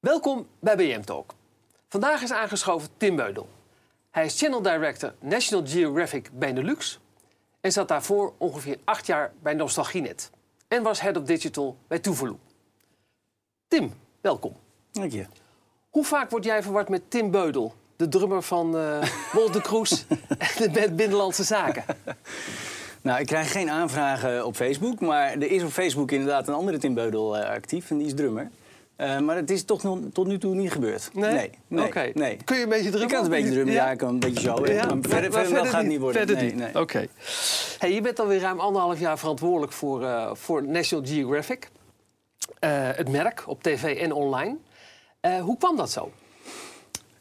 Welkom bij BM Talk. Vandaag is aangeschoven Tim Beudel. Hij is Channel Director National Geographic Benelux en zat daarvoor ongeveer acht jaar bij Nostalgienet en was Head of Digital bij Tuvalu. Tim, welkom. Dank je. Hoe vaak word jij verward met Tim Beudel, de drummer van uh, Wolter Kroes en de Binnenlandse Zaken? Nou, ik krijg geen aanvragen op Facebook, maar er is op Facebook inderdaad een andere Tim Beudel uh, actief en die is drummer. Uh, maar het is toch nog, tot nu toe niet gebeurd. Nee? Nee. nee, nee. Kun je een beetje drummen? Ik kan het een beetje drummen, ja, ik kan een beetje zo. Ja, Maar verder, verder, dat gaat het niet worden. Verder nee, niet. Oké. Hey, je bent alweer ruim anderhalf jaar verantwoordelijk voor, eh, voor National Geographic. Eh, het merk op tv en online. Eh, hoe kwam dat zo?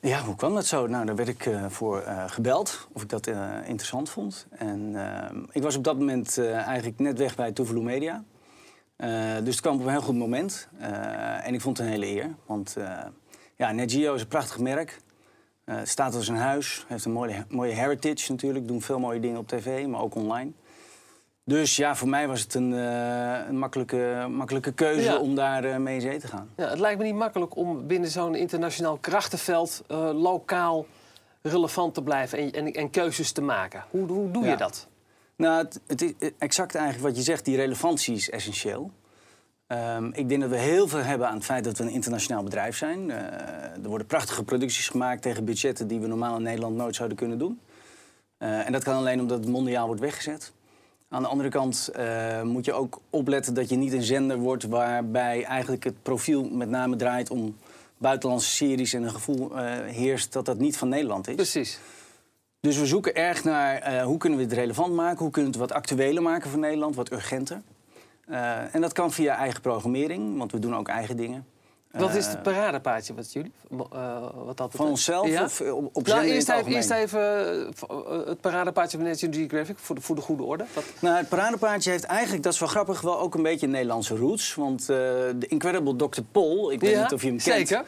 Ja, hoe kwam dat zo? Nou, daar werd ik eh, voor eh, gebeld of ik dat eh, interessant vond. En eh, ik was op dat moment eh, eigenlijk net weg bij Tuvalu Media. Eh, dus het kwam op een heel goed moment. Eh, en ik vond het een hele eer. Want eh ja, NetGeo is een prachtig merk. Het staat als een huis. Heeft een mooie, mooie heritage natuurlijk. Doen veel mooie dingen op tv, maar ook online. Dus ja, voor mij was het een, een makkelijke, makkelijke keuze Ja. om daar mee in zee te gaan. Ja, het lijkt me niet makkelijk om binnen zo'n internationaal krachtenveld lokaal relevant te blijven en, en, en keuzes te maken. Hoe, hoe doe je dat? Nou, het, is exact eigenlijk wat je zegt, die relevantie is essentieel. Ehm, ik denk dat we heel veel hebben aan het feit dat we een internationaal bedrijf zijn. Eh, er worden prachtige producties gemaakt tegen budgetten die we normaal in Nederland nooit zouden kunnen doen. Eh, en dat kan alleen omdat het mondiaal wordt weggezet. Aan de andere kant eh, moet je ook opletten dat je niet een zender wordt waarbij eigenlijk het profiel met name draait om buitenlandse series en een gevoel heerst dat dat niet van Nederland is. Precies. Dus we zoeken erg naar eh, hoe kunnen we het relevant maken, hoe kunnen we het wat actueler maken voor Nederland, wat urgenter. Eh, en dat kan via eigen programmering, want we doen ook eigen dingen. Wat is Eh, het paradepaardje wat jullie? wat dat Van onszelf Ja? of op, op Nou, eerst even, eerst even het paradepaardje van National Geographic voor de, voor de goede orde. Wat, Nou, het paradepaardje heeft eigenlijk, dat is wel grappig, wel ook een beetje Nederlandse roots. Want de Incredible Dr. Paul, ik weet Ja, niet of je hem kent, Zeker.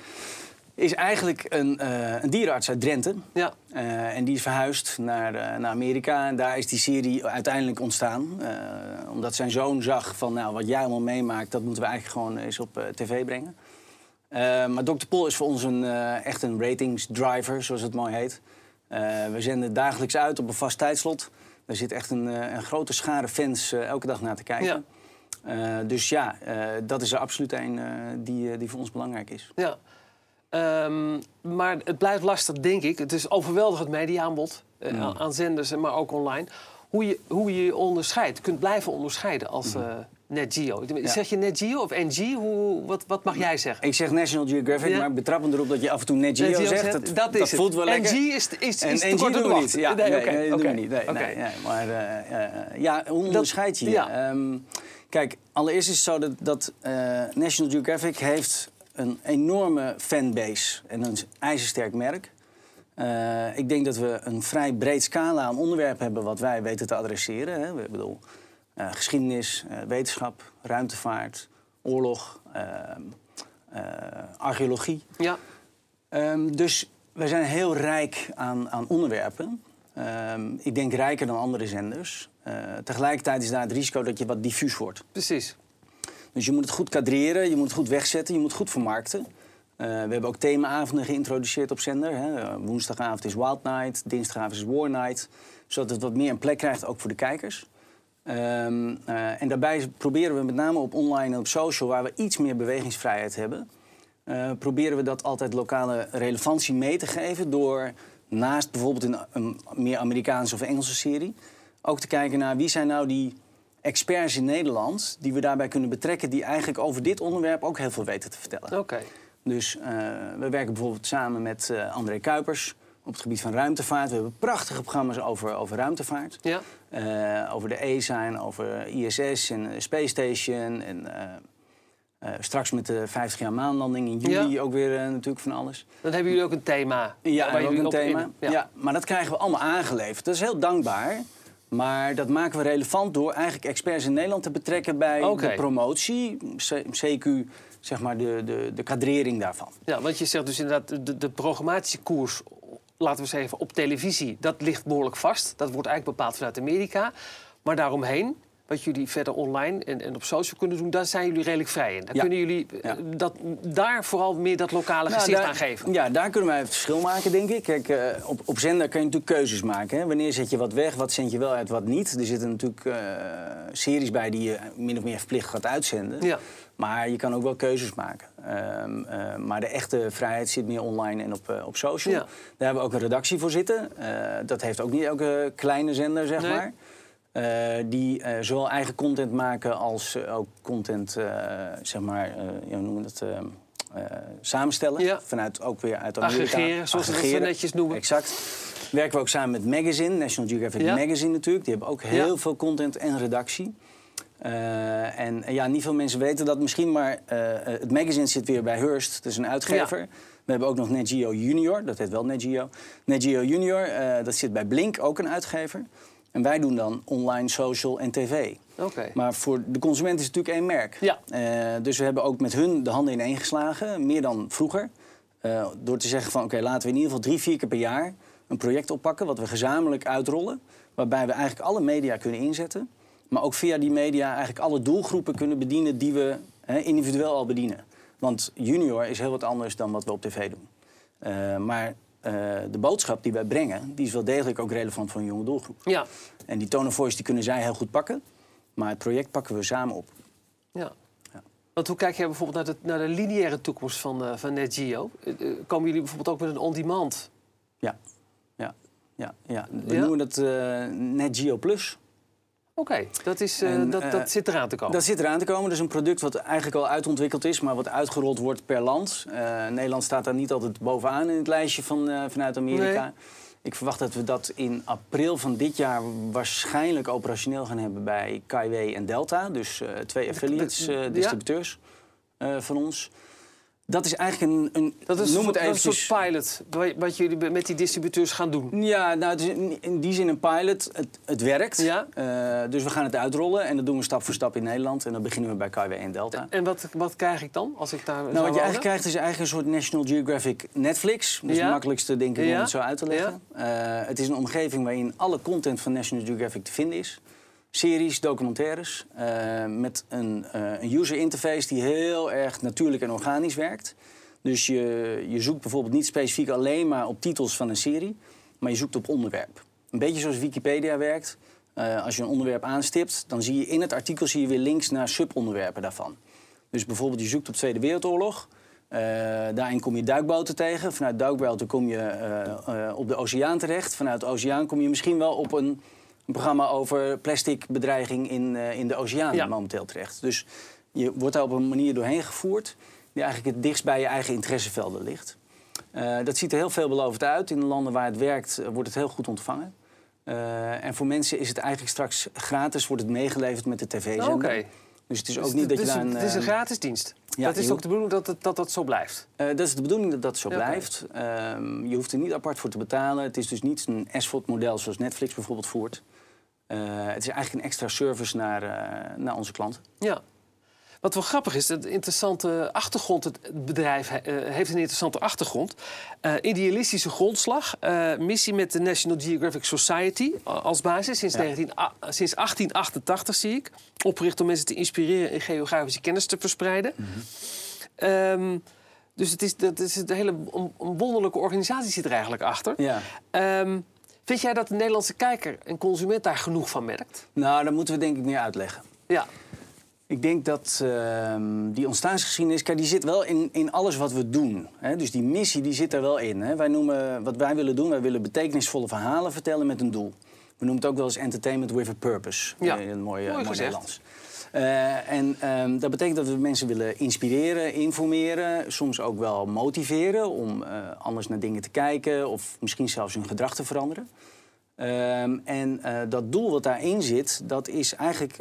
Is eigenlijk een, eh, een dierenarts uit Drenthe. Ja. Eh, en die is verhuisd naar, eh, naar Amerika. En daar is die serie uiteindelijk ontstaan. Omdat zijn zoon zag van, nou, wat jij allemaal meemaakt... dat moeten we eigenlijk gewoon eens op tv brengen. Maar Dr. Pol is voor ons een, echt een ratingsdriver, zoals het mooi heet. We zenden dagelijks uit op een vast tijdslot. Er zit echt een, een grote schare fans elke dag naar te kijken. Eh, dus ja, dat is er absoluut een die, die voor ons belangrijk is. ja. Ehm, maar het blijft lastig, denk ik. Het is overweldigend mediaaanbod eh, Mm. aan- zenders, maar ook online. Hoe je hoe je je onderscheidt, kunt blijven onderscheiden als eh NetGeo. Ja. Zeg je NetGeo of NG? Hoe, wat, wat mag jij zeggen? Ik zeg National Geographic, Ja. maar ik betrap me erop dat je af en toe Net Geo NetGeo zegt. zegt, Dat, voelt wel lekker. NG is, is, En is te NG doen we niet. Ja, nee, nee, doen we niet. Nee, nee, nee. Maar eh, ja, hoe onderscheid je je? ja. Ehm, kijk, allereerst is het zo dat, dat National Geographic heeft een enorme fanbase en een ijzersterk merk. Eh, ik denk dat we een vrij breed scala aan onderwerpen hebben wat wij weten te adresseren. Hè. We bedoel, eh, geschiedenis, eh, wetenschap, ruimtevaart, oorlog, ehm, eh, archeologie. Ja, Ehm, dus wij zijn heel rijk aan, aan onderwerpen. Ehm, ik denk rijker dan andere zenders. Tegelijkertijd is daar het risico dat je wat diffuus wordt. precies. Dus je moet het goed kadreren, je moet het goed wegzetten, je moet het goed vermarkten. Eh, we hebben ook themaavonden geïntroduceerd op zender. Hè. Woensdagavond is Wild Night, dinsdagavond is War Night. Zodat het wat meer een plek krijgt, ook voor de kijkers. Ehm, eh, en daarbij proberen we met name op online en op social, waar we iets meer bewegingsvrijheid hebben, eh, proberen we dat altijd lokale relevantie mee te geven door naast bijvoorbeeld een, een meer Amerikaanse of Engelse serie ook te kijken naar wie zijn nou die experts in Nederland die we daarbij kunnen betrekken die eigenlijk over dit onderwerp ook heel veel weten te vertellen. Oké. Dus eh, we werken bijvoorbeeld samen met eh, André Kuipers op het gebied van ruimtevaart. We hebben prachtige programma's over, over ruimtevaart. Ja. Eh, over de ESA en over ISS en Space Station. En straks met de 50 jaar maanlanding in juli Ja. ook weer natuurlijk van alles. Dan hebben jullie ook een thema. Ja, waar ook een thema. Ja. Ja. maar dat krijgen we allemaal aangeleverd. Dat is heel dankbaar. Maar dat maken we relevant door eigenlijk experts in Nederland te betrekken bij de promotie, CQ, zeg maar de, de, de kadrering daarvan. Ja, want je zegt dus inderdaad, de, de programmatiekoers, laten we zeggen op televisie, dat ligt behoorlijk vast. Dat wordt eigenlijk bepaald vanuit Amerika. Maar daaromheen wat jullie verder online en, en op social kunnen doen, daar zijn jullie redelijk vrij in. Daar Ja. kunnen jullie eh, Ja. dat, daar vooral meer dat lokale Nou, gezicht daar- aan geven. Ja, daar kunnen wij het verschil maken, denk ik. Kijk, eh, op, op zender kun je natuurlijk keuzes maken. Hè? Wanneer zet je wat weg, wat zend je wel uit, wat niet. Er zitten natuurlijk eh, series bij die je min of meer verplicht gaat uitzenden. Ja. Maar je kan ook wel keuzes maken. Ehm, eh, maar de echte vrijheid zit meer online en op, op social. Ja. Daar hebben we ook een redactie voor zitten. Dat heeft ook niet elke kleine zender, zeg Nee. maar. Eh, die eh, zowel eigen content maken als eh, ook content, zeg maar, hoe noemen we dat, samenstellen. Ja. Vanuit ook weer uit Amerika. Aggregeren, zoals ze dat netjes noemen. Exact. Werken we ook samen met Magazine, National Geographic Ja. Magazine natuurlijk. Die hebben ook heel Ja. veel content en redactie. En ja, niet veel mensen weten dat misschien, maar het magazine zit weer bij Hearst, dat is een uitgever. We hebben ook nog Net Geo Junior, dat heet wel Net Geo. Net Geo Junior, dat zit bij Blink, ook een uitgever. En wij doen dan online, social en tv. Oké. Maar voor de consument is het natuurlijk één merk. Ja. Eh, dus we hebben ook met hun de handen ineen geslagen, meer dan vroeger. Eh, door te zeggen van oké, laten we in ieder geval drie, vier keer per jaar een project oppakken... wat we gezamenlijk uitrollen. Waarbij we eigenlijk alle media kunnen inzetten. Maar ook via die media eigenlijk alle doelgroepen kunnen bedienen... die we individueel al bedienen. Want junior is heel wat anders dan wat we op tv doen. Eh, maar eh, de boodschap die wij brengen... die is wel degelijk ook relevant voor een jonge doelgroep. Ja. En die tone of voice die kunnen zij heel goed pakken. Maar het project pakken we samen op. Ja. Ja. Want hoe kijk jij bijvoorbeeld naar de, naar de lineaire toekomst van, eh van NetGeo? Eh, komen jullie bijvoorbeeld ook met een on-demand? Ja, ja, ja. ja. We Ja? noemen dat eh Net Geo Plus. Oké, dat, is, eh, En, dat, eh, dat zit eraan te komen. Dat zit eraan te komen. Dat is een product wat eigenlijk al uitontwikkeld is, maar wat uitgerold wordt per land. Eh, Nederland staat daar niet altijd bovenaan in het lijstje van, vanuit Amerika. Nee. Ik verwacht dat we dat in april van dit jaar waarschijnlijk operationeel gaan hebben bij KW en Delta. Dus twee affiliates, ja. distributeurs van ons. Dat is eigenlijk een, een dat is, noem het soort- dat is een soort pilot wat- jullie met die distributeurs gaan doen. Ja, nou, het is in- die zin een pilot. Het, het werkt. Ja. Eh, dus we gaan het uitrollen en dat doen we stap voor stap in Nederland. En dan beginnen we bij KW en Delta. En wat, wat krijg ik dan als ik daar Nou, wat je wonen? eigenlijk krijgt is eigenlijk een soort National Geographic Netflix. Dat is Ja. het makkelijkste, denk ik, om Ja. het zo uit te leggen. Eh, het is een omgeving waarin alle content van National Geographic te vinden is. Series, documentaires, eh, met een, eh, een user interface die heel erg natuurlijk en organisch werkt. Dus je, je zoekt bijvoorbeeld niet specifiek alleen maar op titels van een serie, maar je zoekt op onderwerp. Een beetje zoals Wikipedia werkt. Eh, als je een onderwerp aanstipt, dan zie je in het artikel zie je weer links naar subonderwerpen daarvan. Dus bijvoorbeeld je zoekt op Tweede Wereldoorlog. Daarin kom je duikboten tegen. Vanuit duikboten kom je op de oceaan terecht. Vanuit de oceaan kom je misschien wel op een programma over plasticbedreiging in, eh, in de oceaan Ja. momenteel terecht. Dus je wordt daar op een manier doorheen gevoerd die eigenlijk het dichtst bij je eigen interessevelden ligt. Eh, dat ziet er heel veelbelovend uit. In de landen waar het werkt eh, wordt het heel goed ontvangen. En voor mensen is het eigenlijk straks gratis, wordt het meegeleverd met de tv-zender. Oké. Dus het is Dus ook niet dat je daar een-. Het is een gratis dienst. ja, dat is ook de bedoeling dat het, dat, dat zo blijft. dat is de bedoeling dat dat zo Ja, blijft. Ehm, je hoeft er niet apart voor te betalen. Het is dus niet een SVOD-model zoals Netflix bijvoorbeeld voert. Eh, het is eigenlijk een extra service naar, eh, naar onze klanten. Ja. Wat wel grappig is, het interessante achtergrond, het bedrijf eh, heeft een interessante achtergrond. Idealistische grondslag, missie met de National Geographic Society als basis sinds, Ja. 19, a- sinds 1888 zie ik. Opgericht om mensen te inspireren en geografische kennis te verspreiden. Mhm. Ehm, dus het is, dat is een hele een- wonderlijke organisatie zit er eigenlijk achter. Ja. Ehm, vind jij dat de Nederlandse kijker en consument daar genoeg van merkt? Nou, dat moeten we denk ik meer uitleggen. Ja. Ik denk dat ehm, die ontstaansgeschiedenis, kijk, die zit wel in, in alles wat we doen. Hè? Dus die missie die zit er wel in. Hè? Wij noemen wat wij willen doen, wij willen betekenisvolle verhalen vertellen met een doel. We noemen het ook wel eens entertainment with a purpose. Ja. Eh, een mooi, eh, Mooi mooi gezegd. Nederlands. Eh, en ehm, dat betekent dat we mensen willen inspireren, informeren, soms ook wel motiveren om eh, anders naar dingen te kijken of misschien zelfs hun gedrag te veranderen. Ehm, en eh, dat doel wat daarin zit, dat is eigenlijk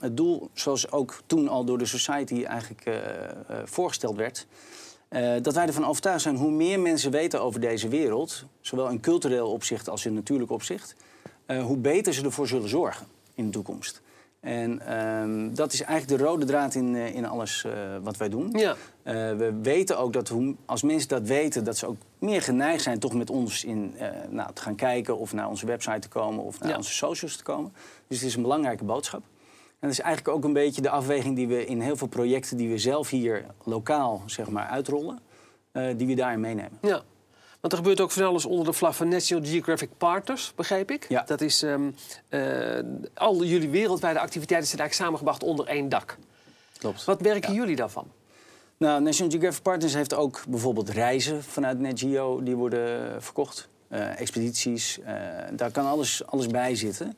het doel zoals ook toen al door de Society eigenlijk voorgesteld werd. Dat wij ervan overtuigd zijn, hoe meer mensen weten over deze wereld, zowel in cultureel opzicht als in natuurlijk opzicht, hoe beter ze ervoor zullen zorgen in de toekomst. En ehm, dat is eigenlijk de rode draad in, eh, in alles eh, wat wij doen. Ja. Eh, we weten ook dat hoe, als mensen dat weten, dat ze ook meer geneigd zijn toch met ons in, nou, te gaan kijken of naar onze website te komen of naar Ja. onze socials te komen. Dus het is een belangrijke boodschap. En dat is eigenlijk ook een beetje de afweging die we in heel veel projecten die we zelf hier lokaal zeg maar, uitrollen, die we daarin meenemen. Ja. Want er gebeurt ook van alles onder de vlag van National Geographic Partners, begreep ik. Ja. Dat is, ehm, eh, al jullie wereldwijde activiteiten zijn eigenlijk samengebracht onder één dak. Klopt. Wat merken jullie daarvan? Nou, National Geographic Partners heeft ook bijvoorbeeld reizen vanuit NetGeo die worden verkocht. Eh, expedities, eh, daar kan alles, alles bij zitten.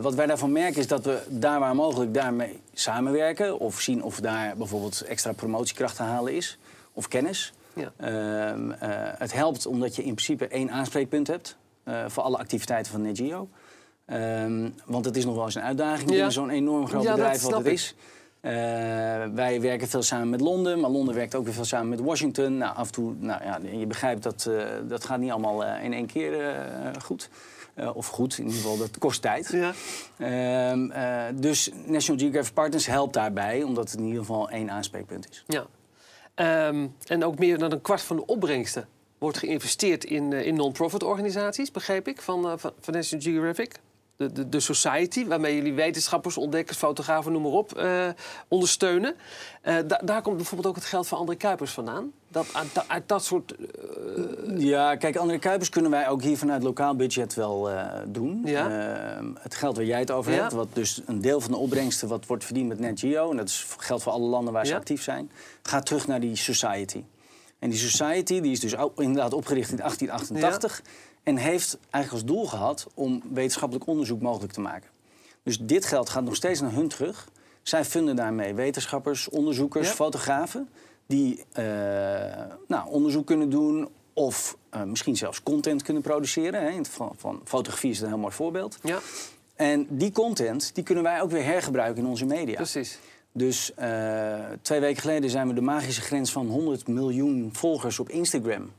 Wat wij daarvan merken is dat we daar waar mogelijk daarmee samenwerken. Of zien of daar bijvoorbeeld extra promotiekracht te halen is. Of kennis. Ja. Ehm, eh, het helpt omdat je in principe één aanspreekpunt hebt eh, voor alle activiteiten van NetGeo. Ehm, want het is nog wel eens een uitdaging Ja. zo'n enorm groot Ja, bedrijf wat het ik. is. Eh, wij werken veel samen met Londen, maar Londen werkt ook weer veel samen met Washington. Nou, af en toe, nou ja, je begrijpt dat dat gaat niet allemaal in één keer goed. Eh, of goed, in ieder geval, dat kost tijd. Ja. Ehm, eh, dus National Geographic Partners helpt daarbij, omdat het in ieder geval één aanspreekpunt is. ja. Ehm, en ook meer dan een kwart van de opbrengsten wordt geïnvesteerd in, eh, in non-profit organisaties, begreep ik, van, eh, van, van National Geographic. De, de, de Society, waarmee jullie wetenschappers, ontdekkers, fotografen, noem maar op, eh, ondersteunen. Da- daar komt bijvoorbeeld ook het geld van André Kuipers vandaan. Dat, uit, uit dat soort... eh, Ja, kijk, André Kuipers kunnen wij ook hier vanuit lokaal budget wel eh, doen. Ja. Ehm, het geld waar jij het over Ja. hebt, wat dus een deel van de opbrengsten wat wordt verdiend met NetGeo, en dat is geldt voor alle landen waar ze Ja. actief zijn, gaat terug naar die society. En die society die is dus ook inderdaad opgericht in 1888 en heeft eigenlijk als doel gehad om wetenschappelijk onderzoek mogelijk te maken. Dus dit geld gaat nog steeds naar hun terug. Zij vinden daarmee wetenschappers, onderzoekers, fotografen die eh, nou, onderzoek kunnen doen of eh, misschien zelfs content kunnen produceren. Hè. Geval van fotografie is een heel mooi voorbeeld. ja, En die content die kunnen wij ook weer hergebruiken in onze media. precies. Dus eh, twee weken geleden zijn we de magische grens van 100 miljoen volgers op Instagram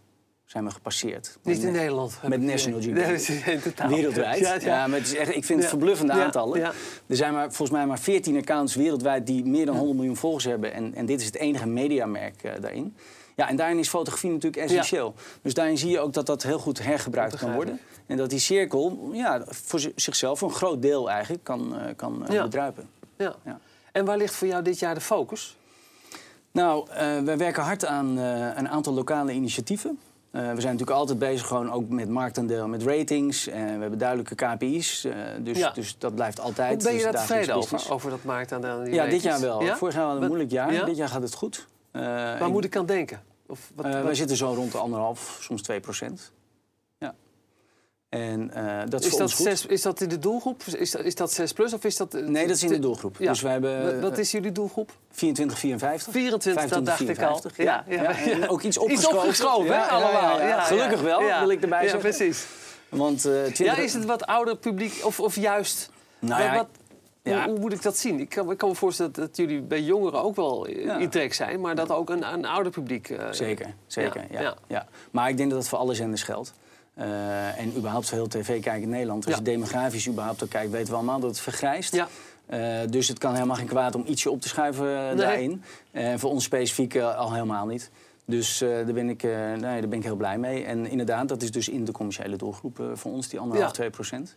zijn we gepasseerd. Niet in Nederland. met National. Geographic. Nee, dat is in totaal. Wereldwijd. Ja, Ja, ja. maar het is echt, ik vind het verbluffende aantallen. Er zijn maar, volgens mij maar 14 accounts wereldwijd die meer dan 100 miljoen volgers hebben. En, en dit is het enige mediamerk eh, daarin. Ja, en daarin is fotografie natuurlijk essentieel. Dus daarin zie je ook dat dat heel goed hergebruikt kan worden. En dat die cirkel ja, voor zi- zichzelf, voor een groot deel eigenlijk, kan, eh, kan eh, Ja. bedruipen. Ja. Ja. En waar ligt voor jou dit jaar de focus? Nou, wij werken hard aan een aantal lokale initiatieven. Eh, we zijn natuurlijk altijd bezig gewoon ook met marktaandeel, met ratings. En we hebben duidelijke KPI's, eh, dus, Ja. dus dat blijft altijd. Hoe ben je dus daar tevreden over, over dat marktaandeel? die Ja, dit jaar wel. Ja? Vorig jaar hadden we een moeilijk jaar. Ja? Dit jaar gaat het goed. Eh, Waar moet ik aan denken? Of wat, eh, wat- wij zitten zo rond de anderhalf, soms 2 procent. Ja. En eh, dat is, is, dat zes, is dat in de doelgroep? Is dat, is dat 6 plus of is dat... eh, Nee, dat is in de doelgroep. Ja. Dus wij hebben Wat, wat is jullie doelgroep? 24, 54. 24, dat dacht ik al. 54, Ja, ja. en ook iets opgeschoven. Iets opgeschoven, hè, Ja, ja, allemaal. ja, ja. Ja, Gelukkig ja. wel, Ja. wil ik erbij ja, zeggen. precies. Want eh 20... Ja, is het wat ouder publiek of, of juist... Nou ja, wat, ja. Hoe, hoe moet ik dat zien? Ik kan, ik kan me voorstellen dat, dat jullie bij jongeren ook wel eh, Ja. in trek zijn... maar dat ook een, een ouder publiek... eh, Zeker, zeker. Ja, Ja, ja. ja. Maar ik denk dat dat voor alle zenders geldt. Eh, en überhaupt voor heel tv-kijken in Nederland. Als Ja. je demografisch überhaupt ook kijkt, weten we allemaal dat het vergrijst. Ja. Eh, dus het kan helemaal geen kwaad om ietsje op te schuiven eh, Nee. daarin. En voor ons specifiek al helemaal niet. Dus daar, ben ik, nee, daar ben ik heel blij mee. En inderdaad, dat is dus in de commerciële doelgroep voor ons, die anderhalf, Ja. 2 procent.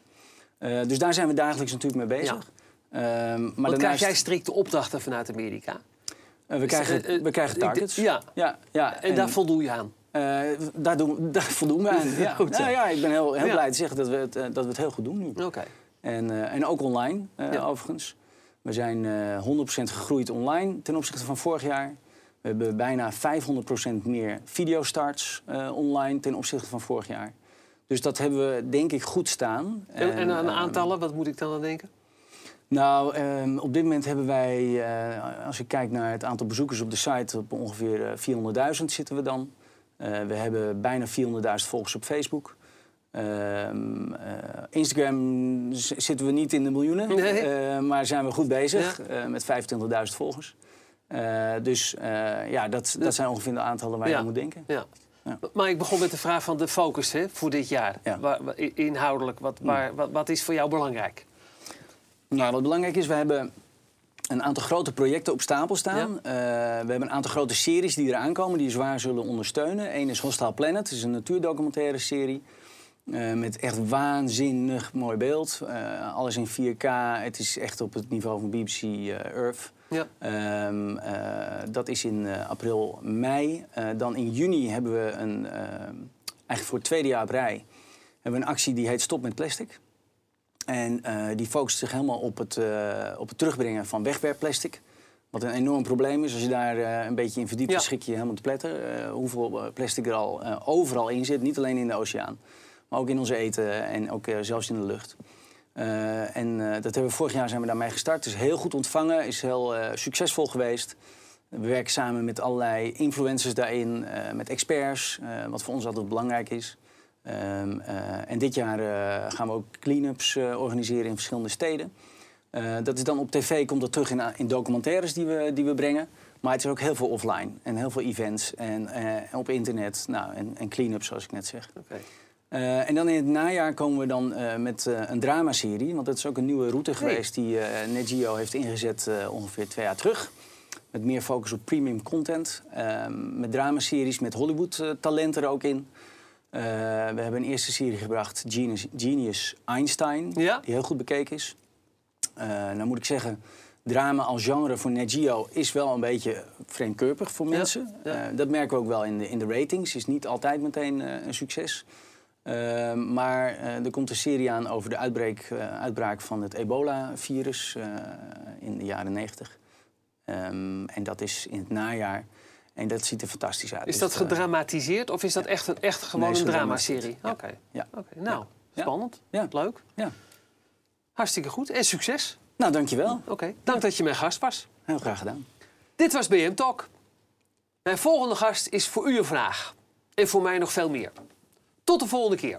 Dus daar zijn we dagelijks natuurlijk mee bezig. Ehm, maar krijg jij strikte opdrachten vanuit Amerika? we, krijgen, we krijgen targets. Ja, Ja, ja, en, daar voldoe je aan. Eh, daar, doen, daar voldoen we aan. Ja. Goed. Nou ja, ik ben heel, heel Ja. blij te zeggen dat we, het, eh, dat we het heel goed doen nu. Oké. En, eh, en ook online, Ja. overigens. We zijn eh 100% gegroeid online ten opzichte van vorig jaar. We hebben bijna 500% meer videostarts online ten opzichte van vorig jaar. Dus dat hebben we denk ik goed staan. En, en aan ehm, aantallen, wat moet ik dan aan denken? nou, ehm, op dit moment hebben wij, als ik kijk naar het aantal bezoekers op de site, op ongeveer eh, 400.000 zitten we dan. Eh, we hebben bijna 400.000 volgers op Facebook. Ehm, eh, Instagram zitten we niet in de miljoenen, Nee. eh, maar zijn we goed bezig eh, met 25.000 volgers. Dus ja, dat, dat zijn ongeveer de aantallen waar je Ja. aan moet denken. Ja. Ja. Maar ik begon met de vraag van de focus hè, voor dit jaar. Ja. Waar- inhoudelijk, wat, waar, wat, wat is voor jou belangrijk? Nou, wat belangrijk is, we hebben een aantal grote projecten op stapel staan. Ja. Eh, we hebben een aantal grote series die eraan komen, die zwaar zullen ondersteunen. Eén is Hostile Planet, dat is een natuurdocumentaire serie. Eh, met echt waanzinnig mooi beeld. Eh, alles in 4K. Het is echt op het niveau van BBC Earth. Ja. Ehm, eh, dat is in april, mei. Dan in juni hebben we een, eigenlijk voor het tweede jaar op rij, hebben we een actie die heet Stop met Plastic. En eh, die focust zich helemaal op het, eh, op het terugbrengen van wegwerpplastic. Wat een enorm probleem is. Als je daar eh, een beetje in verdiept, Ja. dan schrik je helemaal te pletter. Hoeveel plastic er al overal in zit. Niet alleen in de oceaan, maar ook in ons eten en ook zelfs in de lucht. En dat hebben we vorig jaar zijn we daarmee gestart. Het is heel goed ontvangen, is heel succesvol geweest. We werken samen met allerlei influencers daarin, met experts, wat voor ons altijd belangrijk is. Ehm, eh, en dit jaar eh, gaan we ook clean-ups eh, organiseren in verschillende steden. Dat is dan op tv, komt dat terug in, in documentaires die we, die we brengen. Maar het is ook heel veel offline en heel veel events en eh, op internet nou, en, en clean-ups, zoals ik net zeg. Oké. Eh, en dan in het najaar komen we dan met een dramaserie. Want dat is ook een nieuwe route geweest die NetGeo heeft ingezet ongeveer twee jaar terug. Met meer focus op premium content. Ehm, met dramaseries met Hollywood-talenten er ook in. Eh, we hebben een eerste serie gebracht, Genius, Genius Einstein. Ja. Die heel goed bekeken is. Eh nou moet ik zeggen, drama als genre voor NetGeo is wel een beetje vreemdkurpig voor mensen. ja. Eh, dat merken we ook wel in de, in de ratings. Is niet altijd meteen een succes. Maar er komt een serie aan over de uitbreek, uitbraak van het ebola-virus in de jaren 90. Ehm, en dat is in het najaar. En dat ziet er fantastisch uit. Is Dus, dat eh, gedramatiseerd of is dat echt, een, echt gewoon Nee, een dramaserie? Oké. Ja. Oké, Nou, spannend. Ja. Leuk. Ja. Hartstikke goed. En succes. Nou, dankjewel. Oké. Dank dat je mijn gast was. Heel graag gedaan. Dit was BM Talk. Mijn volgende gast is voor u een vraag. En voor mij nog veel meer. Tot de volgende keer.